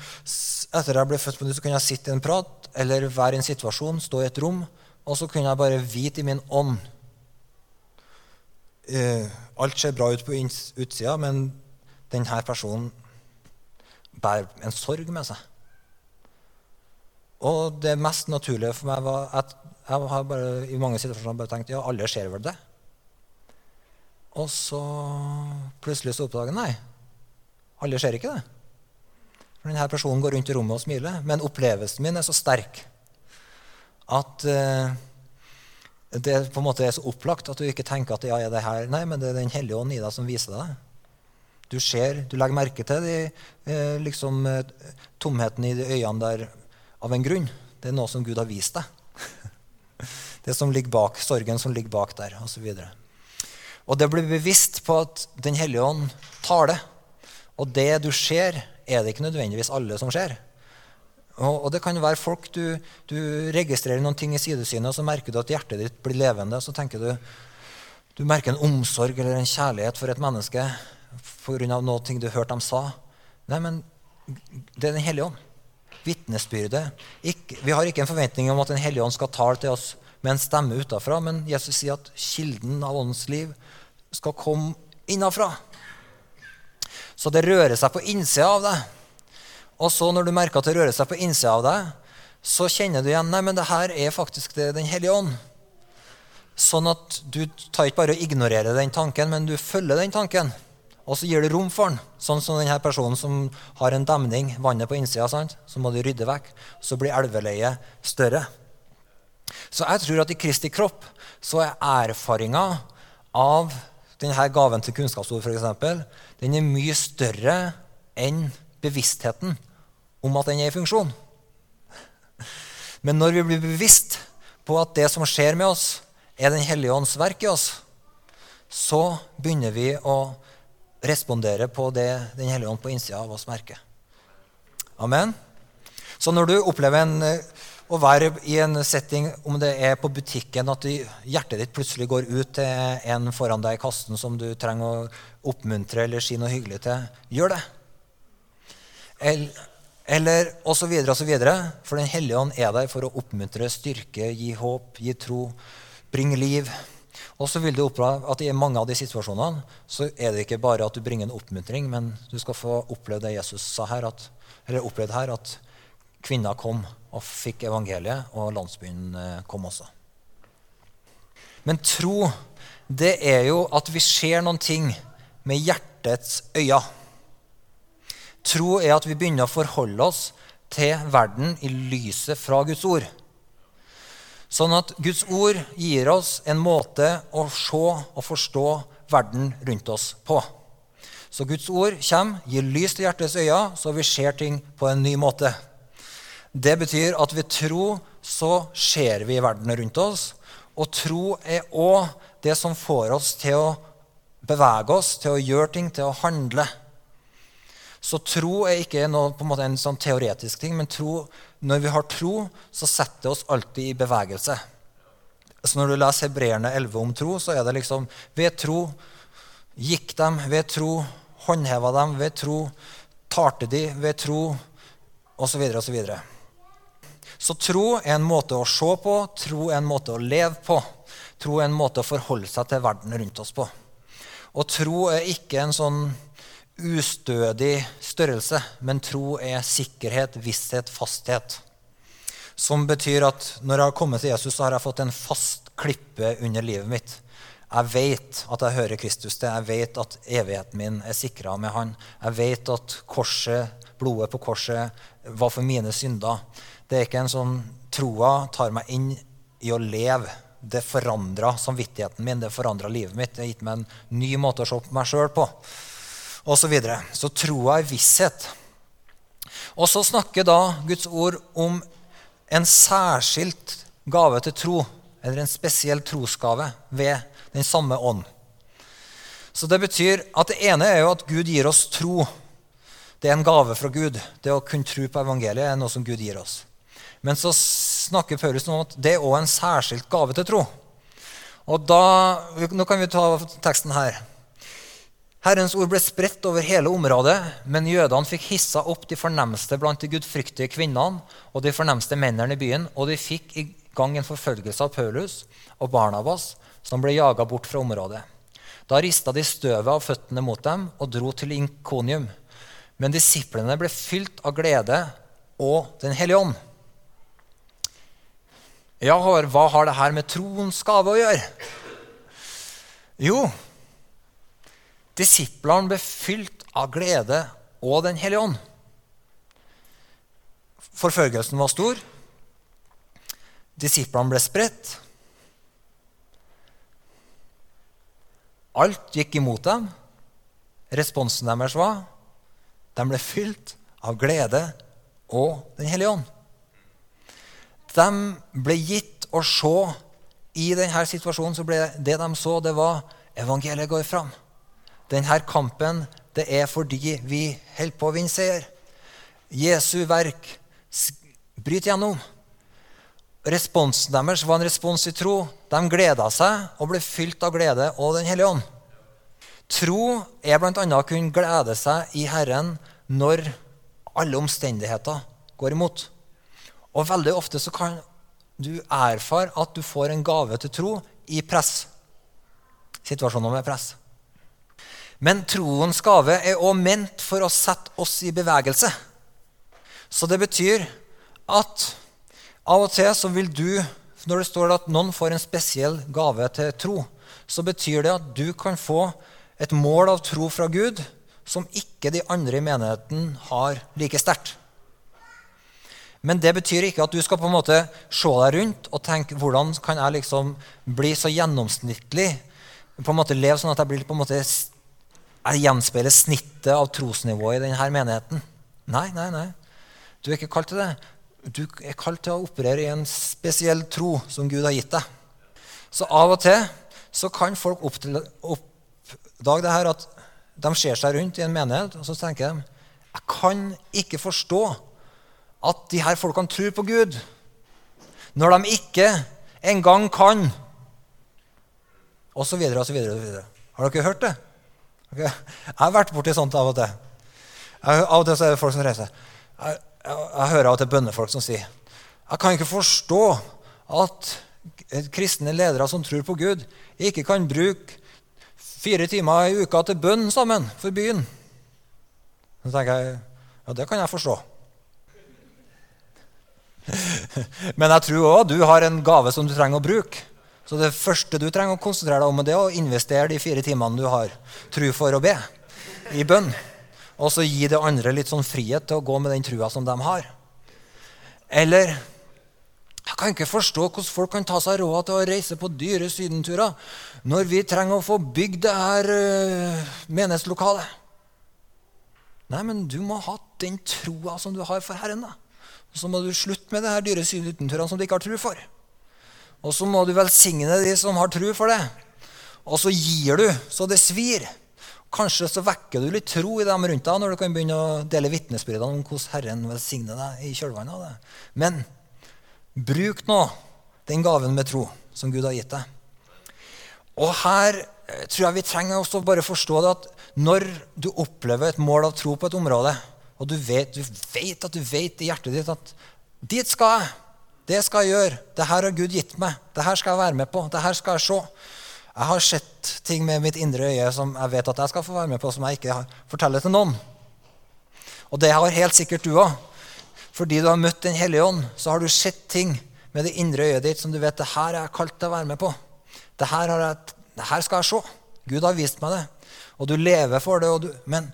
etter jeg ble født på nytt, så kunne jeg sitte i en prat eller være i en situasjon, stå i et rom, og så kunne jeg bare vite i min ånd uh, Alt ser bra ut på utsida, men denne personen bærer en sorg med seg. Og det mest naturlige for meg var at jeg har bare, i mange situasjoner bare tenkt ja, alle ser vel det. Og så plutselig så oppdager jeg nei, alle ser ikke det. For denne personen går rundt i rommet og smiler. Men opplevelsen min er så sterk at uh, det på en måte er så opplagt at du ikke tenker at ja, er det her Nei, men det er Den hellige ånd i deg som viser deg det. Du ser, du legger merke til de, eh, liksom, eh, tomheten i de øynene der av en grunn. Det er noe som Gud har vist deg. Det som ligger bak, sorgen som ligger bak der, osv. Og, og det blir bevisst på at Den hellige ånd taler. Og det du ser, er det ikke nødvendigvis alle som ser. Og, og det kan være folk du, du, registrerer noen ting i sidesynet, og så merker du at hjertet ditt blir levende. Så tenker du du merker en omsorg eller en kjærlighet for et menneske pga. noe du hørte dem sa. Nei, men det er Den hellige ånd. Vitnesbyrdet. Vi har ikke en forventning om at Den hellige ånd skal tale til oss med en stemme utafra, men Jesus sier at kilden av åndens liv skal komme innafra. Så det rører seg på innsida av deg. Og så når du merker at det rører seg på innsida av deg, så kjenner du igjen nei, men det her er faktisk det Den hellige ånd. Sånn at du tar ikke bare og ignorerer den tanken, men du følger den tanken. Og så gir du rom for den. Sånn som denne personen som har en demning, vannet på innsida, sant? så må du rydde vekk. Så blir elveleiet større. Så jeg tror at i Kristi kropp så er erfaringa av denne gaven til kunnskapsord for eksempel, den er mye større enn bevisstheten om at den er i funksjon. Men når vi blir bevisst på at det som skjer med oss, er Den hellige ånds verk i oss, så begynner vi å responderer på det Den hellige ånd på innsida av oss merker. Amen. Så når du opplever en, eh, å være i en setting, om det er på butikken, at hjertet ditt plutselig går ut til en foran deg i kassen som du trenger å oppmuntre eller si noe hyggelig til, gjør det. Eller osv. osv. For Den hellige ånd er der for å oppmuntre, styrke, gi håp, gi tro, bringe liv. Og så vil du oppleve at i mange av de situasjonene så er det ikke bare at du bringer en oppmuntring, men du skal få oppleve det Jesus sa her, at, eller opplevd her, at kvinner kom og fikk evangeliet, og landsbyen eh, kom også. Men tro, det er jo at vi ser noen ting med hjertets øyne. Tro er at vi begynner å forholde oss til verden i lyset fra Guds ord. Sånn at Guds ord gir oss en måte å se og forstå verden rundt oss på. Så Guds ord kommer, gir lys til hjertets øyne, så vi ser ting på en ny måte. Det betyr at ved tro så ser vi verden rundt oss. Og tro er òg det som får oss til å bevege oss, til å gjøre ting, til å handle. Så tro er ikke noe, en, en sånn teoretisk ting, men tro, når vi har tro, så setter det oss alltid i bevegelse. Så når du leser Hebreerne 11 om tro, så er det liksom ved tro gikk dem, ved tro håndheva dem, ved tro talte de, ved tro osv. osv. Så tro er en måte å se på, tro er en måte å leve på. Tro er en måte å forholde seg til verden rundt oss på. Og tro er ikke en sånn ustødig størrelse, men tro er sikkerhet, visshet, fasthet. Som betyr at når jeg har kommet til Jesus, så har jeg fått en fast klippe under livet mitt. Jeg vet at jeg hører Kristus til. Jeg vet at evigheten min er sikra med Han. Jeg vet at korset, blodet på korset var for mine synder. Det er ikke en sånn Troa tar meg inn i å leve. Det forandra samvittigheten min, det forandra livet mitt. Det har gitt meg en ny måte å se på meg sjøl på. Og så, videre. så troa er visshet. Og så snakker da Guds ord om en særskilt gave til tro, eller en spesiell trosgave ved den samme ånd. Så det betyr at det ene er jo at Gud gir oss tro. Det er en gave fra Gud. Det å kunne tro på evangeliet er noe som Gud gir oss. Men så snakker Paulus om at det er òg en særskilt gave til tro. Og da, Nå kan vi ta teksten her. Herrens ord ble spredt over hele området, men jødene fikk hissa opp de fornemste blant de gudfryktige kvinnene og de fornemste mennene i byen, og de fikk i gang en forfølgelse av Paulus og Barnabas, som ble jaga bort fra området. Da rista de støvet av føttene mot dem og dro til Inkonium. Men disiplene ble fylt av glede og Den hellige ånd. Ja, hva har det her med troens gave å gjøre? Jo, disiplene ble fylt av glede og Den hellige ånd. Forfølgelsen var stor. Disiplene ble spredt. Alt gikk imot dem. Responsen deres var de ble fylt av glede og Den hellige ånd de ble gitt å se i denne situasjonen, så ble det de så, det var evangeliet går fram. Denne kampen det er fordi vi holder på å vinne seier. Jesu verk bryter gjennom. Responsen deres var en respons i tro. De gleda seg og ble fylt av glede og Den hellige ånd. Tro er bl.a. å kunne glede seg i Herren når alle omstendigheter går imot. Og veldig ofte så kan du erfare at du får en gave til tro i press. Situasjoner med press. Men troens gave er òg ment for å sette oss i bevegelse. Så det betyr at av og til så vil du, når det står at noen får en spesiell gave til tro, så betyr det at du kan få et mål av tro fra Gud som ikke de andre i menigheten har like sterkt. Men det betyr ikke at du skal på en måte se deg rundt og tenke hvordan kan jeg liksom bli så gjennomsnittlig, på en måte leve sånn at jeg blir på en måte jeg gjenspeiler snittet av trosnivået i denne menigheten. Nei, nei, nei. Du er ikke kalt til det. Du er kalt til å operere i en spesiell tro som Gud har gitt deg. Så av og til så kan folk oppdage det her at de ser seg rundt i en menighet og så tenker de, jeg kan ikke forstå at de her folkene tror på Gud når de ikke engang kan Og så videre og så videre. Og så videre. Har dere hørt det? Okay. Jeg har vært borti sånt av og til. Jeg, av og til så er det folk som reiser. Jeg, jeg, jeg hører av og til bønnefolk som sier jeg kan ikke forstå at kristne ledere som tror på Gud, ikke kan bruke fire timer i uka til bønn sammen for byen. Så tenker jeg ja, det kan jeg forstå. Men jeg tror òg du har en gave som du trenger å bruke. Så det første du trenger å konsentrere deg om, det er å investere de fire timene du har tru for å be i bønn. Og så gi det andre litt sånn frihet til å gå med den trua som de har. Eller jeg kan ikke forstå hvordan folk kan ta seg råd til å reise på dyre sydenturer når vi trenger å få bygd det her uh, menighetslokalet. Nei, men du må ha den troa som du har for Herren. da. Så må du slutte med det her dyre sydenturene som du ikke har tro for. Og så må du velsigne de som har tro for det. Og så gir du så det svir. Kanskje så vekker du litt tro i dem rundt deg når du kan begynne å dele vitnesbyrdene om hvordan Herren velsigner deg i kjølvannet av det. Men bruk nå den gaven med tro som Gud har gitt deg. Og her eh, tror jeg vi trenger også bare forstå det at når du opplever et mål av tro på et område, og du vet, du vet at du vet i hjertet ditt at dit skal jeg det skal jeg gjøre. Det her har Gud gitt meg. Det her skal jeg være med på. Det her skal jeg se. Jeg har sett ting med mitt indre øye som jeg vet at jeg skal få være med på, som jeg ikke forteller til noen. Og det har helt sikkert du òg. Fordi du har møtt Den hellige ånd, så har du sett ting med det indre øyet ditt som du vet det her er jeg kalt til å være med på. Det her, jeg, det her, skal jeg se. Gud har vist meg det. Og du lever for det. Du, men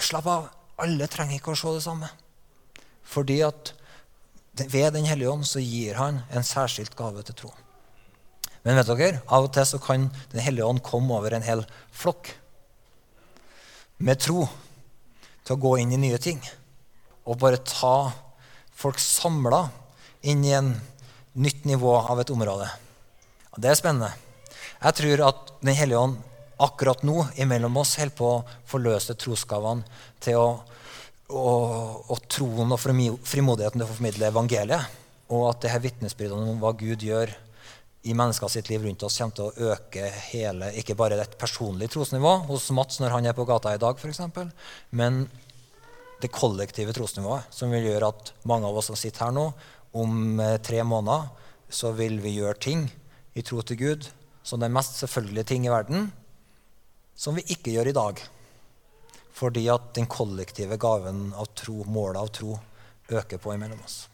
slapp av. Alle trenger ikke å se det samme. Fordi at ved Den hellige ånd så gir han en særskilt gave til tro. Men vet dere, av og til så kan Den hellige ånd komme over en hel flokk med tro til å gå inn i nye ting. Og bare ta folk samla inn i en nytt nivå av et område. Det er spennende. Jeg tror at Den hellige ånd akkurat nå imellom oss holder på å forløse trosgavene til å og, og, troen og frimodigheten til å formidle evangeliet. Og at det her vitnesbyrdene om hva Gud gjør i menneskene sitt liv rundt oss, kommer til å øke hele, ikke bare et personlig trosnivå hos Mats når han er på gata i dag, eksempel, men det kollektive trosnivået, som vil gjøre at mange av oss som sitter her nå, om eh, tre måneder så vil vi gjøre ting i tro til Gud som den mest selvfølgelige ting i verden, som vi ikke gjør i dag. Fordi at den kollektive gaven av tro, målet av tro, øker på imellom oss.